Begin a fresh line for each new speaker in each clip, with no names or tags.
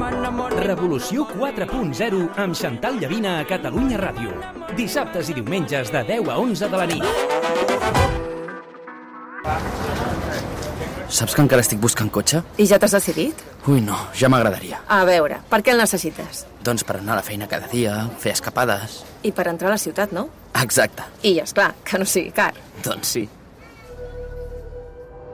Revolució 4.0 amb Xantal Llavina a Catalunya Ràdio. Dissabtes i diumenges de 10 a 11 de la nit.
Saps que encara estic buscant cotxe?
I ja t'has decidit?
Ui, no, ja m'agradaria.
A veure, per què el necessites?
Doncs per anar a la feina cada dia, fer escapades...
I per entrar a la ciutat, no?
Exacte.
I, és clar que no sigui car.
Doncs sí.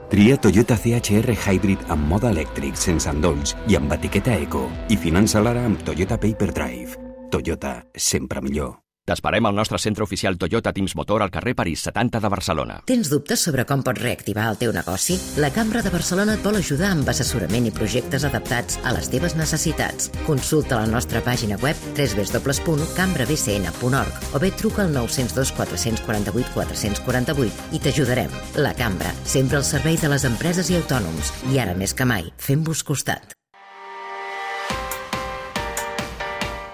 Tria Toyota CHR Hybrid amb mode elèctric, sense endolls i amb etiqueta Eco. I finança l'ara amb Toyota Paper Drive. Toyota, sempre millor.
T'esperem al nostre centre oficial Toyota Teams Motor al carrer París 70 de Barcelona.
Tens dubtes sobre com pots reactivar el teu negoci? La Cambra de Barcelona et vol ajudar amb assessorament i projectes adaptats a les teves necessitats. Consulta la nostra pàgina web www.cambrabcn.org o bé truca al 902 448 448 i t'ajudarem. La Cambra, sempre al servei de les empreses i autònoms. I ara més que mai, fem-vos costat.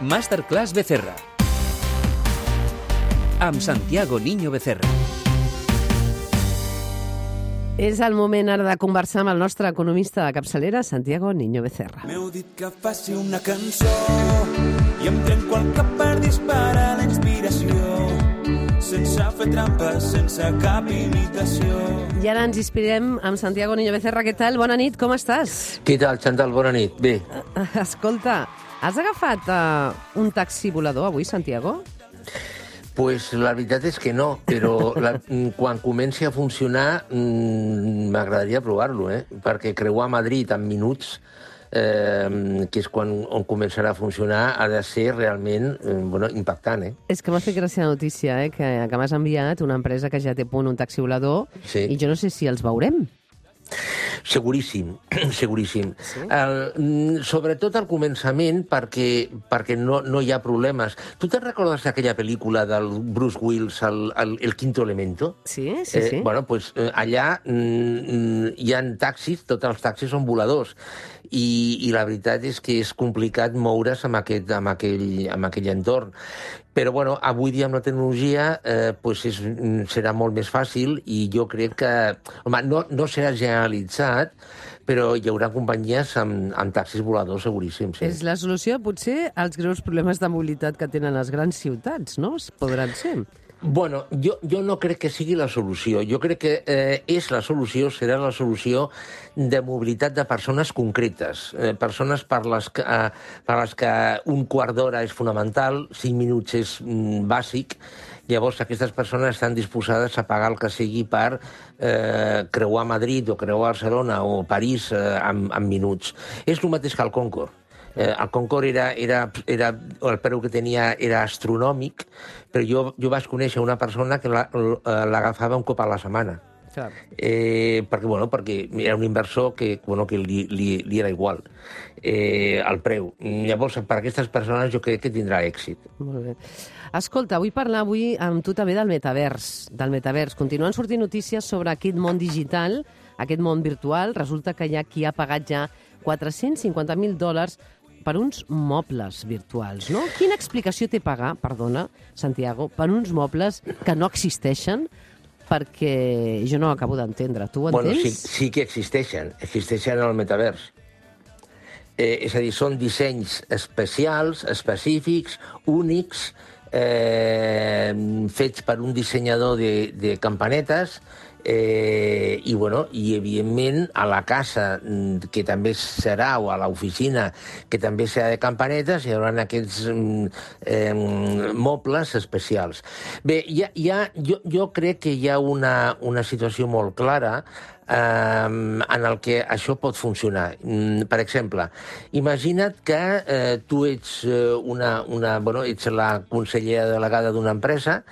Masterclass Becerra. Amb Santiago Niño Becerra.
És el moment ara de conversar amb el nostre economista de capçalera, Santiago Niño Becerra.
M'heu dit que faci una cançó i em trenco el cap per disparar la inspiració sense fer trampes, sense cap imitació.
I ara ens inspirem amb Santiago Niño Becerra. Què tal? Bona nit, com estàs?
Què tal, Chantal? Bona nit. Bé.
Uh, escolta, has agafat uh, un taxi volador avui, Santiago?
Pues la veritat és que no, però la, quan comenci a funcionar mmm, m'agradaria provar-lo, eh? perquè creuar Madrid en minuts, eh, que és quan on començarà a funcionar, ha de ser realment eh, bueno, impactant. Eh?
És que m'ha fet gràcia la notícia, eh? que, que m'has enviat una empresa que ja té punt un taxi volador
Sí.
i jo no sé si els veurem.
Seguríssim, seguríssim. Sí? El, mm, sobretot al començament, perquè, perquè no, no hi ha problemes. Tu te'n recordes d'aquella pel·lícula del Bruce Willis, el, el, el quinto elemento?
Sí, sí, sí.
Eh, bueno, pues, eh, allà mm, hi ha taxis, tots els taxis són voladors, i, i la veritat és que és complicat moure's amb, aquest, amb, aquell, amb aquell entorn. Però bueno, avui dia amb la tecnologia eh, pues és, serà molt més fàcil i jo crec que... Home, no, no serà generalitzat, però hi haurà companyies amb, amb taxis voladors seguríssim, sí.
És la solució, potser, als greus problemes de mobilitat que tenen les grans ciutats, no? Podran ser.
Bueno, jo, jo no crec que sigui la solució. Jo crec que eh, és la solució, serà la solució de mobilitat de persones concretes, eh, persones per les, que, eh, per les que un quart d'hora és fonamental, cinc minuts és mm, bàsic, llavors aquestes persones estan disposades a pagar el que sigui per eh, creuar Madrid o creuar Barcelona o París eh, en, en minuts. És el mateix que el Concorde. Eh, el Concorde era, era, era, el preu que tenia era astronòmic, però jo, jo vaig conèixer una persona que la- eh, l'agafava un cop a la setmana.
Clar.
Eh, perquè, bueno, perquè era un inversor que, bueno, que li, li, li era igual eh, el preu. Llavors, per aquestes persones jo crec que tindrà èxit.
Molt bé. Escolta, vull parlar avui amb tu també del metavers. Del metavers. Continuen sortint notícies sobre aquest món digital, aquest món virtual. Resulta que hi ha qui ha pagat ja 450.000 dòlars per uns mobles virtuals, no? Quina explicació té pagar, perdona, Santiago, per uns mobles que no existeixen? Perquè jo no acabo d'entendre. Tu ho
Bueno, sí,
entens?
sí que existeixen, existeixen al metavers. Eh, és a dir, són dissenys especials, específics, únics, eh, fets per un dissenyador de, de campanetes, eh, i, bueno, i evidentment a la casa mm, que també serà o a l'oficina que també serà de campanetes hi haurà aquests eh, mobles especials. Bé, hi ha, jo, jo crec que hi ha una, una situació molt clara eh, en el que això pot funcionar. Mm, Per exemple, imagina't que eh, tu ets, eh, una, una, bueno, ets la consellera delegada d'una empresa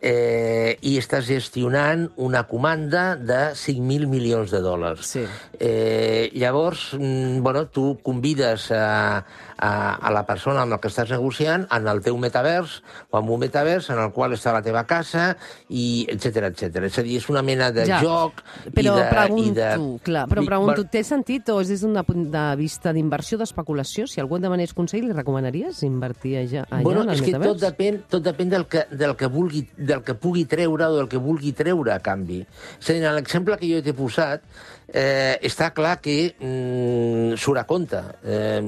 eh, i estàs gestionant una comanda de 5.000 milions de dòlars.
Sí.
Eh, llavors, mm, bueno, tu convides a, a, a la persona amb la que estàs negociant en el teu metavers, o en un metavers en el qual està la teva casa, i etc etc. És a dir, és una mena de
Ja.
joc...
Però,
i de...
pregunto,
de...
clar, però
I,
pregunto, té sentit o és des d'un punt de vista d'inversió, d'especulació? Si algú et demanés consell, li recomanaries invertir allà, allà
Bueno,
en el
és que
metavers?
tot depèn, tot depèn del, que, del, que vulgui, del que pugui treure o del que vulgui treure a canvi. És a dir, en l'exemple que jo t'he posat, eh, està clar que mm, surt a compte. Eh,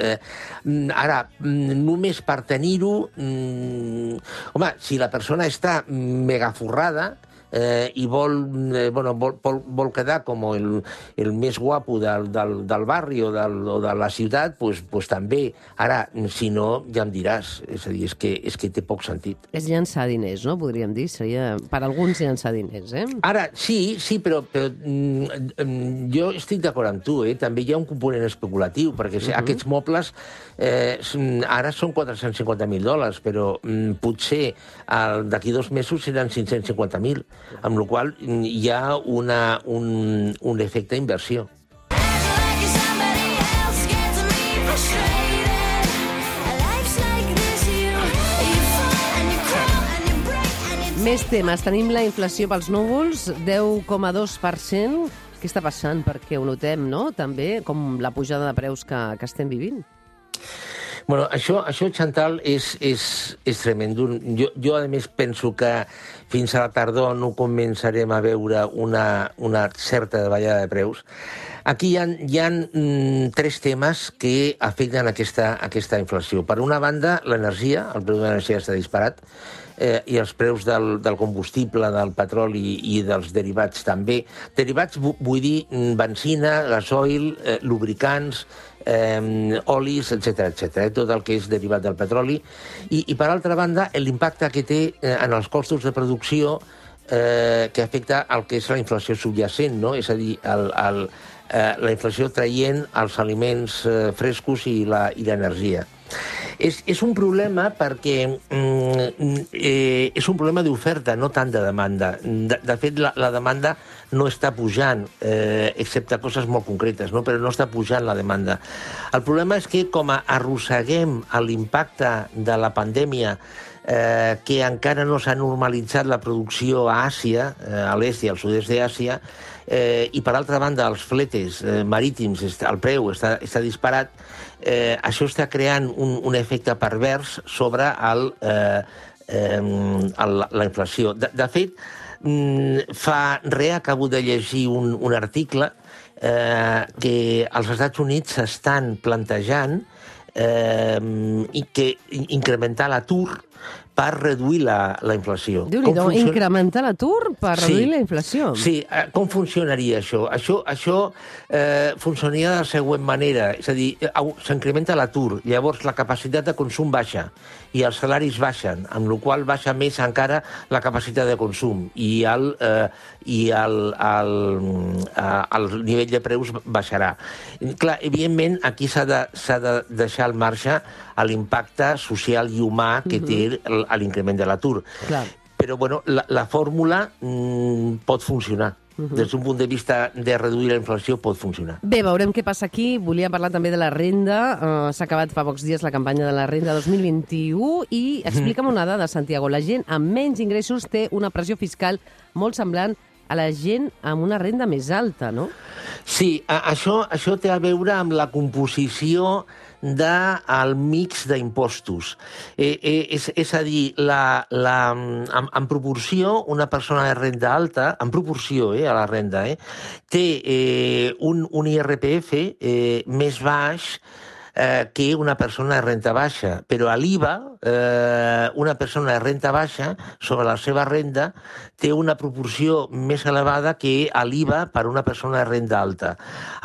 eh, ara, mm, només per tenir-ho... Mm, home, si la persona està mega forrada, eh, i vol, eh, bueno, vol, vol, vol quedar com el, el més guapo del, del, del barri o, del, o de la ciutat, pues, pues també. Ara, si no, ja em diràs. És a dir, és que, és que té poc sentit.
És llançar diners, no? Podríem dir. Seria, per alguns, llançar diners, eh?
Ara, sí, sí, però, però mm, mm, jo estic d'acord amb tu, eh? també hi ha un component especulatiu, perquè uh -huh. aquests mobles eh, s- ara són 450.000 dòlars, però mm, potser d'aquí dos mesos seran 550.000, amb la qual hi ha una, un, un efecte inversió.
Més temes. Tenim la inflació pels núvols, 10,2%. Què està passant? Perquè ho notem, no? També com la pujada de preus que, que estem vivint.
Bueno, això, això Chantal, és, és, és tremendo. Jo, jo, a més, penso que fins a la tardor no començarem a veure una, una certa davallada de preus. Aquí hi ha, hi ha mm, tres temes que afecten aquesta, aquesta inflació. Per una banda, l'energia, el preu de l'energia està disparat, eh, i els preus del, del combustible, del petroli i dels derivats també. Derivats vu- vull dir mm, benzina, gasoil, eh, lubricants, eh, olis, etc etc. eh, tot el que és derivat del petroli. I, i per altra banda, l'impacte que té eh, en els costos de producció eh, que afecta el que és la inflació subjacent, no? és a dir, el, el, eh, la inflació traient els aliments eh, frescos i l'energia. És, és un problema perquè mm, eh, és un problema d'oferta, no tant de demanda. De, de fet, la, la demanda no està pujant, eh, excepte coses molt concretes, no? però no està pujant la demanda. El problema és que, com arrosseguem l'impacte de la pandèmia eh, que encara no s'ha normalitzat la producció a Àsia, eh, a l'est i al sud-est d'Àsia, eh, i per altra banda els fletes eh, marítims, el preu està, està disparat, eh, això està creant un, un efecte pervers sobre el, eh, eh, el, la inflació. De, de fet, mm, fa res acabo de llegir un, un article eh, que als Estats Units s'estan plantejant eh, i que incrementar l'atur per reduir la, la inflació.
déu
Com
nhi
funciona-
incrementar l'atur per
Sí.
reduir la inflació.
Sí, eh, com funcionaria això? Això, això eh, funcionaria de la següent manera, és a dir, s'incrementa l'atur, llavors la capacitat de consum baixa i els salaris baixen, amb la qual baixa més encara la capacitat de consum i el, eh, i el, el, eh, el nivell de preus baixarà. Clar, evidentment, aquí s'ha de, de deixar al marge l'impacte social i humà que té el- l'increment de l'atur. Però bueno, la, la fórmula mm, pot funcionar. Uh -huh. Des d'un punt de vista de reduir la inflació pot funcionar.
Bé, veurem què passa aquí. Volia parlar també de la renda. Uh, S'ha acabat fa pocs dies la campanya de la renda 2021 i explica'm una dada, Santiago. La gent amb menys ingressos té una pressió fiscal molt semblant a la gent amb una renda més alta, no?
Sí, a, això, això té a veure amb la composició del mix d'impostos. Eh, eh, és, és a dir, la, la, en, en proporció, una persona de renda alta, en proporció eh, a la renda, eh, té eh, un, un IRPF eh, més baix eh, que una persona de renta baixa. Però a l'IVA, eh, una persona de renta baixa, sobre la seva renda, té una proporció més elevada que a l'IVA per una persona de renda alta.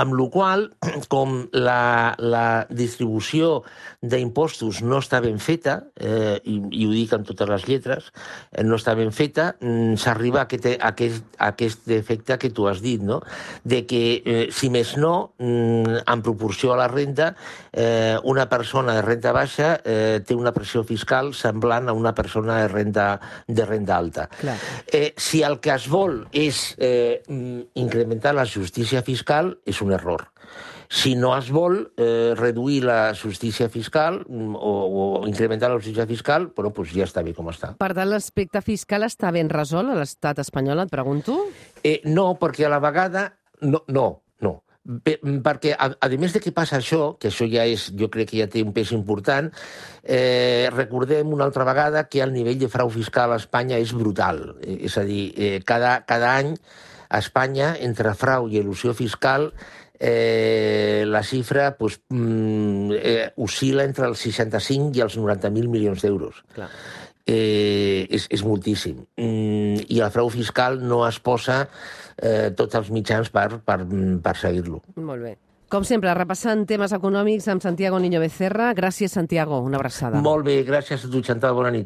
Amb la qual com la, la distribució d'impostos no està ben feta, eh, i, i ho dic amb totes les lletres, eh, no està ben feta, mm, s'arriba a aquest, a, aquest, a aquest efecte que tu has dit, no? de que, eh, si més no, mm, en proporció a la renda, eh, una persona de renta baixa eh, té una pressió fiscal semblant a una persona de renda, de renda alta.
Clar.
Eh, si el que es vol és eh, mm, incrementar la justícia fiscal, és un error. Si no es vol eh, reduir la justícia fiscal mm, o, o incrementar la justícia fiscal, bueno, pues ja està bé com està.
Per tant, l'aspecte fiscal està ben resolt a l'estat espanyol, et pregunto?
Eh, no, perquè a la vegada no, no, no. Pe- perquè, a, a més de que passa això, que això ja és, jo crec que ja té un pes important, eh, recordem una altra vegada que el nivell de frau fiscal a Espanya és brutal. Eh, És a dir, eh, cada, cada any a Espanya, entre frau i il·lusió fiscal, eh, la xifra pues, mm, eh, oscil·la entre els 65 i els 90.000 milions d'euros. Eh, és, és moltíssim. Mm, I el frau fiscal no es posa eh, tots els mitjans per, per, per seguir-lo.
Molt bé. Com sempre, repassant temes econòmics amb Santiago Niño Becerra. Gràcies, Santiago. Una abraçada.
Molt bé, gràcies a tu, Chantal, bona nit.